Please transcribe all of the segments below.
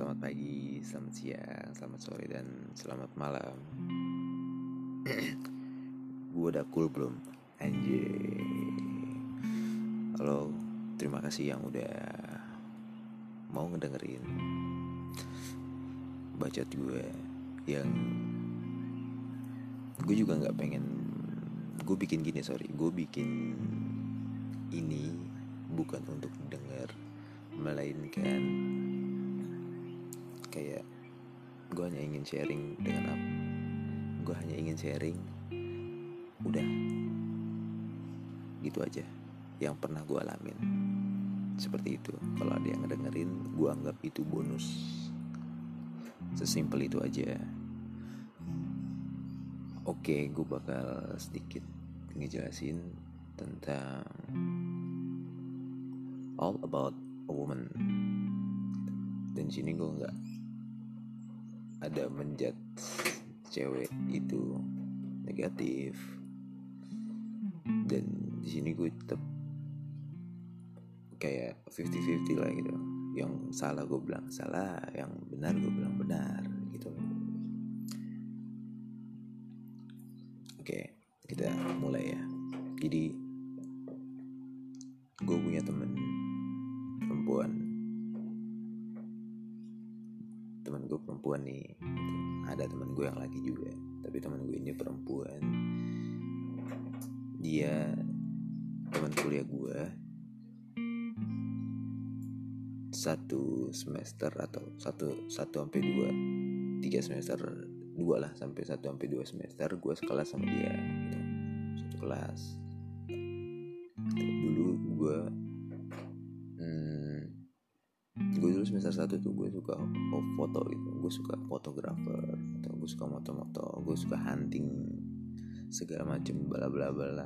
selamat pagi, selamat siang, selamat sore, dan selamat malam. Gue udah cool belum? Anjay Halo, terima kasih yang udah mau ngedengerin Bacot gue yang Gue juga gak pengen Gue bikin gini, sorry. Gue bikin ini bukan untuk denger Melainkan kayak gue hanya ingin sharing dengan apa gue hanya ingin sharing udah. Gitu aja yang pernah gue alamin. Seperti itu. Kalau ada yang ngedengerin gue anggap itu bonus. Sesimpel itu aja. Oke gue bakal sedikit ngejelasin tentang all about a woman. Dan sini gue nggak ada menjat cewek itu negatif. Dan di sini gue tetap kayak 50-50 lah gitu. Yang salah gue bilang salah yang benar gue bilang benar gitu. Oke kita mulai ya. Jadi gue punya temen perempuan teman gue perempuan nih gitu. ada teman gue yang laki juga tapi teman gue ini perempuan. Dia teman kuliah gue satu semester atau satu satu sampai dua tiga semester dua lah sampai satu sampai dua semester gue sekelas sama dia gitu. Satu kelas. Dulu gue dulu semester satu tuh gue suka foto gitu. Gue suka fotografer atau gue suka moto-moto gue suka hunting segala macem bla bla bla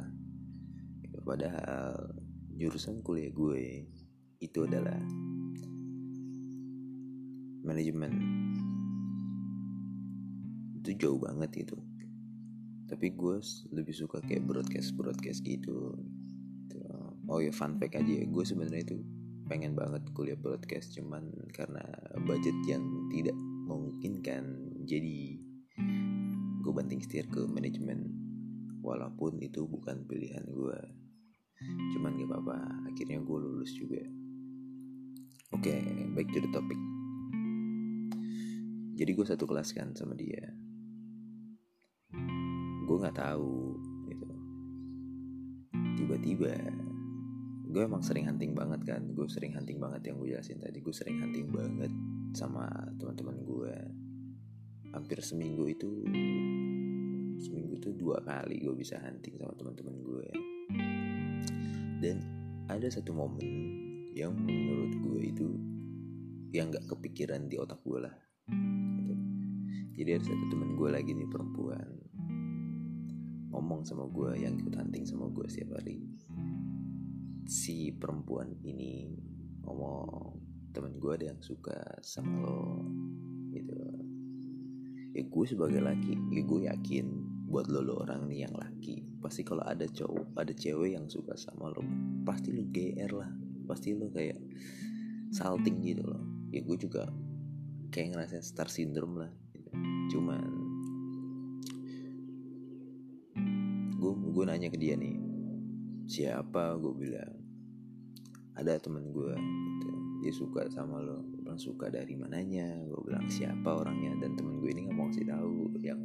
gitu. padahal jurusan kuliah gue itu adalah manajemen. Itu jauh banget itu tapi gue lebih suka kayak broadcast broadcast gitu, gitu. oh ya fun fact aja ya. Gue sebenarnya itu pengen banget kuliah broadcast cuman karena budget yang tidak memungkinkan jadi gue banting setir ke manajemen. Walaupun itu bukan pilihan gue cuman gak apa-apa akhirnya gue lulus juga. Oke okay, back to the topic. Jadi gue satu kelas kan sama dia. Gue nggak tahu gitu. Tiba-tiba gue emang sering hunting banget kan. Gue sering hunting banget yang gue jelasin tadi. Gue sering hunting banget sama teman-teman gue. Hampir seminggu itu seminggu itu dua kali gue bisa hunting sama teman-teman gue. Dan ada satu momen yang menurut gue itu yang gak kepikiran di otak gue lah. Gitu. jadi ada satu teman gue lagi nih perempuan. Ngomong sama gue yang ikut hunting sama gue setiap hari si perempuan ini ngomong temen gue ada yang suka sama lo gitu. Ya gue sebagai laki ya gue yakin buat lo lo orang nih yang laki pasti kalau ada cowok ada cewek yang suka sama lo pasti lo gr lah. Pasti lo kayak salting gitu loh. Ya gue juga kayak ngerasain star syndrome lah gitu. cuman gue gue nanya ke dia nih siapa? Gue bilang ada temen gue gitu. Dia suka sama lo. Bilang suka dari mananya? Gue bilang siapa orangnya? Dan temen gue ini nggak mau kasih tahu yang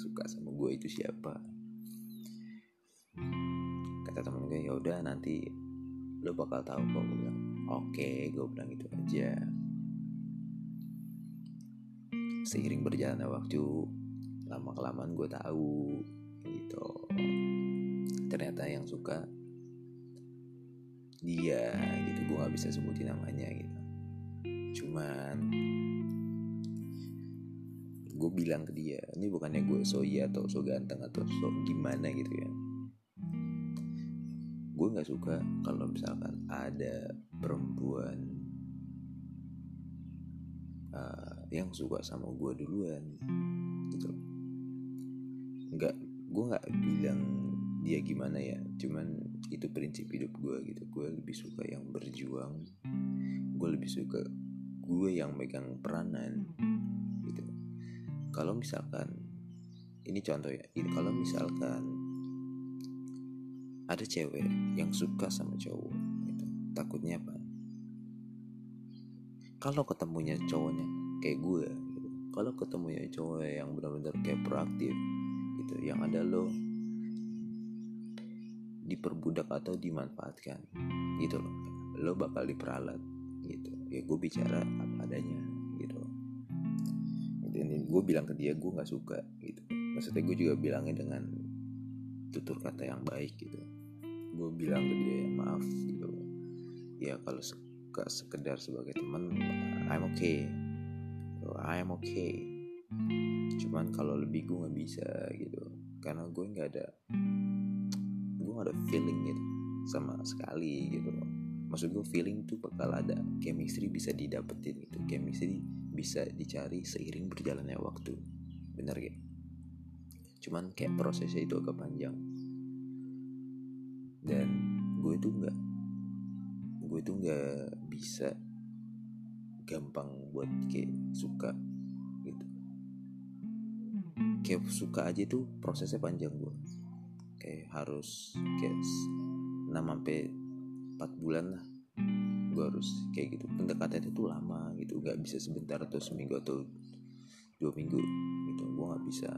suka sama gue itu siapa. Kata temen gue ya udah nanti lo bakal tahu kok gue bilang. Oke okay, gue bilang gitu aja. Seiring berjalannya waktu lama kelamaan gue tahu gitu. Ternyata yang suka dia gitu gue nggak bisa sebutin namanya gitu. Cuman gue bilang ke dia ini bukannya gue so iya atau so ganteng atau so gimana gitu ya? Gue nggak suka kalau misalkan ada perempuan uh, yang suka sama gue duluan gitu. Nggak gue nggak bilang dia gimana ya cuman itu prinsip hidup gue gitu. Gue lebih suka yang berjuang. Gue lebih suka gue yang megang peranan. Gitu. Kalau misalkan ini contoh ya. Ini kalau misalkan ada cewek yang suka sama cowok gitu. Takutnya apa? Kalau ketemunya cowoknya kayak gue gitu. kalau ketemunya cowok yang benar-benar kayak proaktif gitu yang ada lo diperbudak atau dimanfaatkan. Gitu loh. Lo bakal diperalat gitu. Ya gue bicara apa adanya gitu. Dan gue bilang ke dia gue nggak suka gitu. Maksudnya gue juga bilangnya dengan tutur kata yang baik gitu. Gue bilang ke dia ya maaf gitu. Ya kalau suka sekedar sebagai teman I'm okay. I'm okay. Cuman kalau lebih gue nggak bisa gitu. Karena gue nggak ada ada feeling gitu sama sekali gitu loh. Maksud gue feeling tuh bakal ada chemistry bisa didapetin gitu chemistry bisa dicari seiring berjalannya waktu bener gak? Cuman kayak prosesnya itu agak panjang. Dan gue tuh nggak gue tuh nggak bisa gampang buat kayak suka gitu. Kayak suka aja tuh prosesnya panjang gue kayak harus kayak 6 sampai 4 bulan lah. Gue harus kayak gitu. Pendekatan itu lama gitu. Nggak bisa sebentar atau seminggu atau dua minggu gitu. Gue nggak bisa.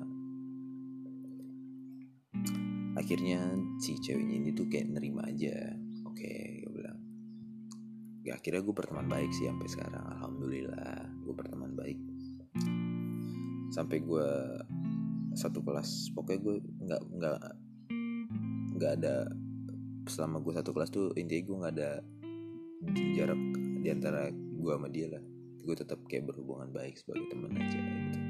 Akhirnya si ceweknya ini tuh kayak nerima aja. Oke okay, gue bilang. Ya akhirnya gue berteman baik sih sampai sekarang. Alhamdulillah gue berteman baik. Sampai gue satu kelas pokoknya gue nggak nggak nggak ada selama gue satu kelas tuh intinya gue nggak ada jarak di antara gue sama dia lah. Gue tetap kayak berhubungan baik sebagai teman aja gitu.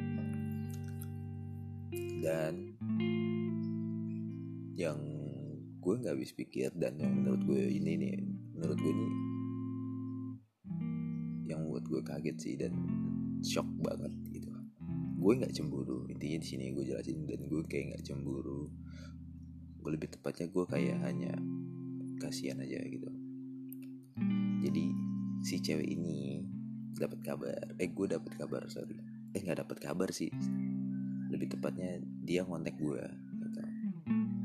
Dan yang gue nggak habis pikir dan yang menurut gue ini nih menurut gue ini yang buat gue kaget sih dan shock banget gitu. Gue nggak cemburu intinya di sini gue jelasin dan gue kayak nggak cemburu lebih tepatnya gue kayak hanya kasihan aja gitu. Jadi si cewek ini dapat kabar. Eh gue dapat kabar sorry. Eh nggak dapat kabar sih. Lebih tepatnya dia ngontek gue gitu.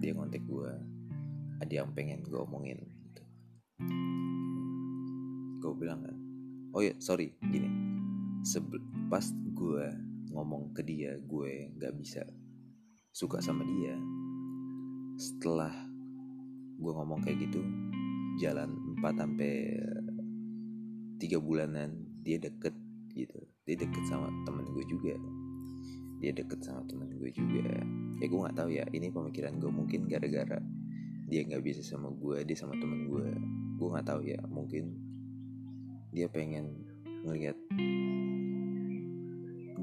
Dia ngontek gue ada yang pengen gue omongin gitu. gue bilang kan oh ya sorry gini. Sebel pas gue ngomong ke dia gue nggak bisa suka sama dia setelah gue ngomong kayak gitu jalan 4 sampai tiga bulanan dia deket gitu. Dia deket sama temen gue juga. Dia deket sama temen gue juga. Ya gue nggak tahu ya ini pemikiran gue mungkin gara-gara dia nggak bisa sama gue dia sama temen gue gue nggak tahu ya mungkin dia pengen ngelihat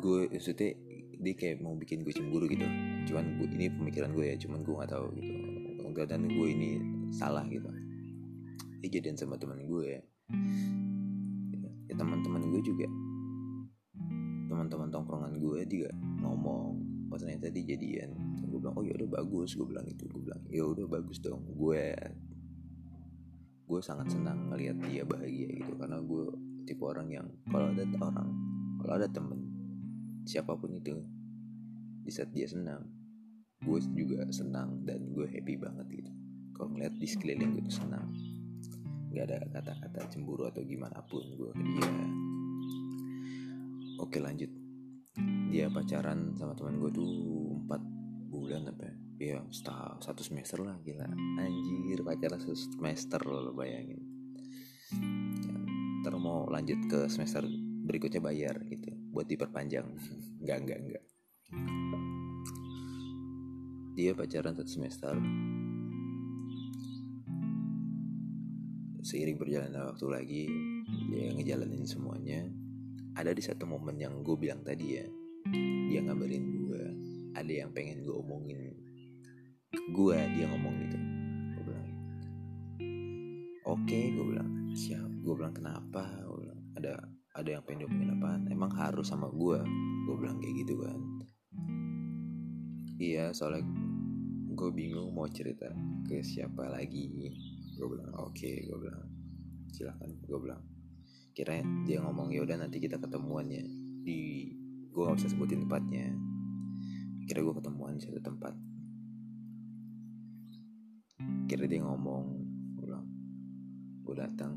gue maksudnya dia kayak mau bikin gue cemburu gitu. Cuman gue, ini pemikiran gue ya cuman gue nggak tahu gitu. Enggak dan gue ini salah gitu. Dia jadian sama teman gue ya, ya teman-teman gue juga. Teman-teman tongkrongan gue juga ngomong pas ternyata dia jadian gue bilang oh ya udah bagus gue bilang itu gue bilang ya udah bagus dong gue gue sangat senang ngelihat dia bahagia gitu. Karena gue tipe orang yang kalau ada orang kalau ada temen siapa pun itu di saat dia senang gue juga senang dan gue happy banget gitu. Kalau ngeliat di sekeliling gue tuh senang. Nggak ada kata-kata cemburu atau gimana pun gue ke dia. Oke lanjut. Dia pacaran sama teman gue tuh empat bulan apa ya? Setahun satu semester lah gila. Anjir pacaran satu semester lo, lo bayangin. Ya, ntar mau lanjut ke semester berikutnya bayar gitu buat diperpanjang. Nggak nggak nggak. Dia pacaran satu semester. Seiring berjalannya waktu lagi dia ngejalanin semuanya. Ada di satu momen yang gue bilang tadi ya dia ngabarin gue. Ada yang pengen gue omongin gue dia ngomong gitu. Gue bilang oke okay, gue bilang siap. Gue bilang kenapa? Gue bilang ada ada yang pengen diomongin apa emang harus sama gue gue bilang kayak gitu kan. Iya soalnya gue bingung mau cerita ke siapa lagi. Gue bilang oke okay, gue bilang. Silakan gue bilang. Kira dia ngomong ya udah nanti kita ketemuan ya. Di gue gak usah sebutin tempatnya. Kira gue ketemuan di satu tempat. Kira dia ngomong gue bilang gue datang.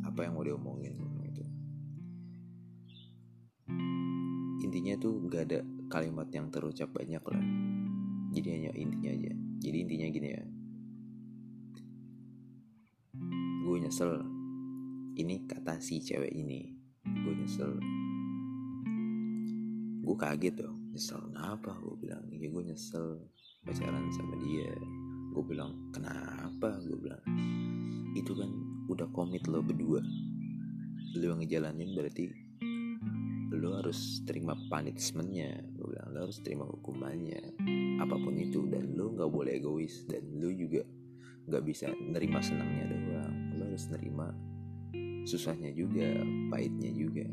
Apa yang mau dia intinya tuh gak ada kalimat yang terucap banyak lah. Jadi hanya intinya aja. Jadi intinya gini ya. Gue nyesel ini kata si cewek ini. Gue nyesel. Gue kaget dong. Nyesel kenapa? Gue bilang ya gue nyesel pacaran sama dia. Gue bilang kenapa? Gue bilang itu kan udah komit lo berdua. Lo yang ngejalanin berarti lo harus terima punishmentnya. Gue bilang lo harus terima hukumannya apa pun itu. Dan lo nggak boleh egois dan lo juga nggak bisa nerima senangnya doang. Lo harus nerima susahnya juga pahitnya juga.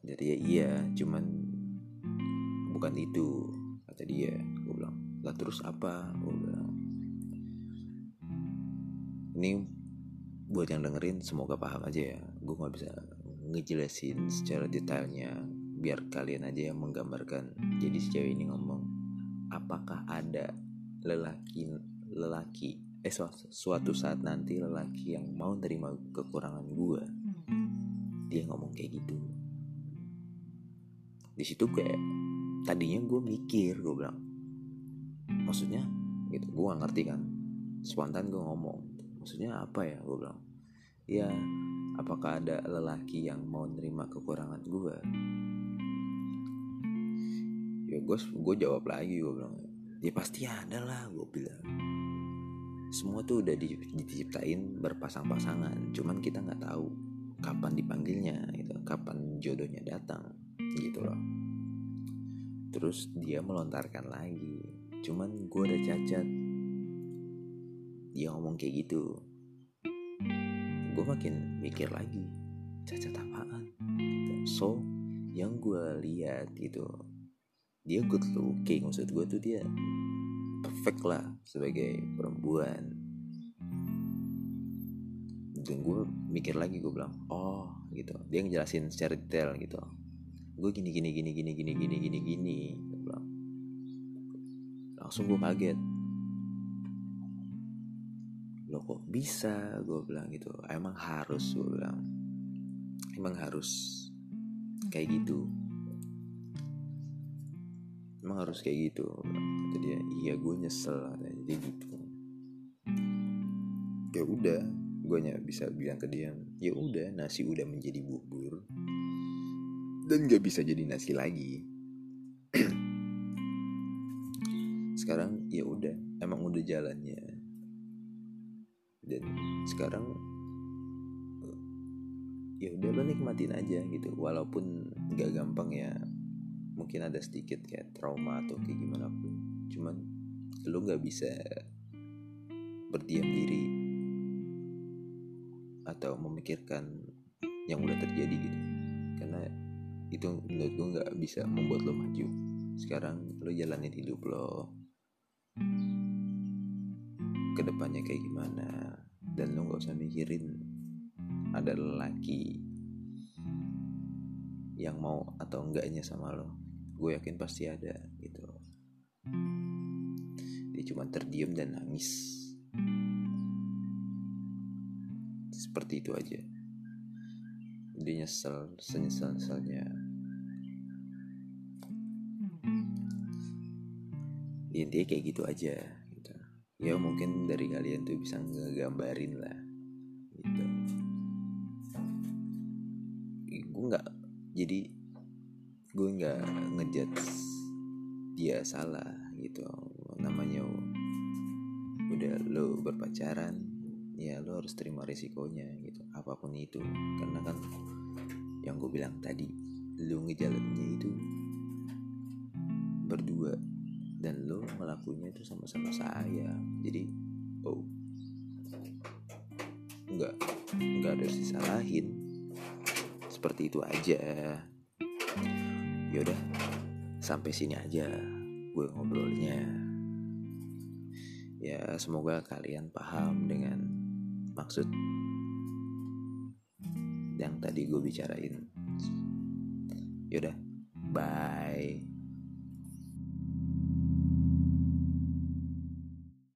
Jadi ya iya cuman bukan itu kata dia. Gue bilang lah terus apa? Gue bilang ini buat yang dengerin semoga paham aja ya. Gue nggak bisa ngejelasin secara detailnya biar kalian aja yang menggambarkan. Jadi si cewek ini ngomong apakah ada lelaki lelaki eh suatu, saat nanti lelaki yang mau terima kekurangan gue dia ngomong kayak gitu. Di situ kayak tadinya gue mikir gue bilang maksudnya? Gitu. Gue gak ngerti kan. Spontan gue ngomong maksudnya apa ya? Gue bilang ya apakah ada lelaki yang mau nerima kekurangan gue ya gue gue jawab lagi gue bilang ya pasti ada lah gue bilang. Semua tuh udah di, diciptain berpasang-pasangan cuman kita nggak tahu kapan dipanggilnya gitu kapan jodohnya datang gitu loh. Terus dia melontarkan lagi cuman gue udah cacat. Dia ngomong kayak gitu gue makin mikir lagi cacat apaan gitu. so yang gue lihat gitu dia good looking maksud gue tuh dia perfect lah sebagai perempuan. Dan gue mikir lagi gue bilang oh gitu. Dia ngejelasin secara detail gitu. Gue gini gini gini gini gini gini gini gini gue bilang. Langsung gue kaget lo kok bisa? Gue bilang gitu. Emang harus gue bilang. Emang harus kayak gitu. Emang harus kayak gitu kata dia. Iya gue nyesel jadi gitu. Ya udah gue hanya bisa bilang ke dia ya udah nasi udah menjadi bubur dan gak bisa jadi nasi lagi. Sekarang ya udah emang udah jalannya dan sekarang ya udah lo nikmatin aja gitu. Walaupun gak gampang ya mungkin ada sedikit kayak trauma atau kayak gimana pun. Cuman lo nggak bisa berdiam diri atau memikirkan yang udah terjadi gitu. Karena itu menurut gue nggak bisa membuat lo maju. Sekarang lo jalanin hidup lo. Ke depannya kayak gimana dan lo nggak usah mikirin ada lelaki yang mau atau enggaknya sama lo gue yakin pasti ada gitu. Dia cuma terdiam dan nangis. Seperti itu aja. Dia nyesel senyesal nyesalnya intinya kayak gitu aja ya mungkin dari kalian tuh bisa ngegambarin lah gitu. Gue nggak jadi gue nggak ngejat dia salah gitu. Namanya udah lo berpacaran ya lo harus terima risikonya gitu. Apa pun itu karena kan yang gue bilang tadi lo ngejalaninnya itu berdua dan lo ngelakuinnya itu sama-sama saya. Jadi oh nggak nggak ada disalahin seperti itu aja. Yaudah sampai sini aja gue ngobrolnya. Ya semoga kalian paham dengan maksud yang tadi gue bicarain. Yaudah bye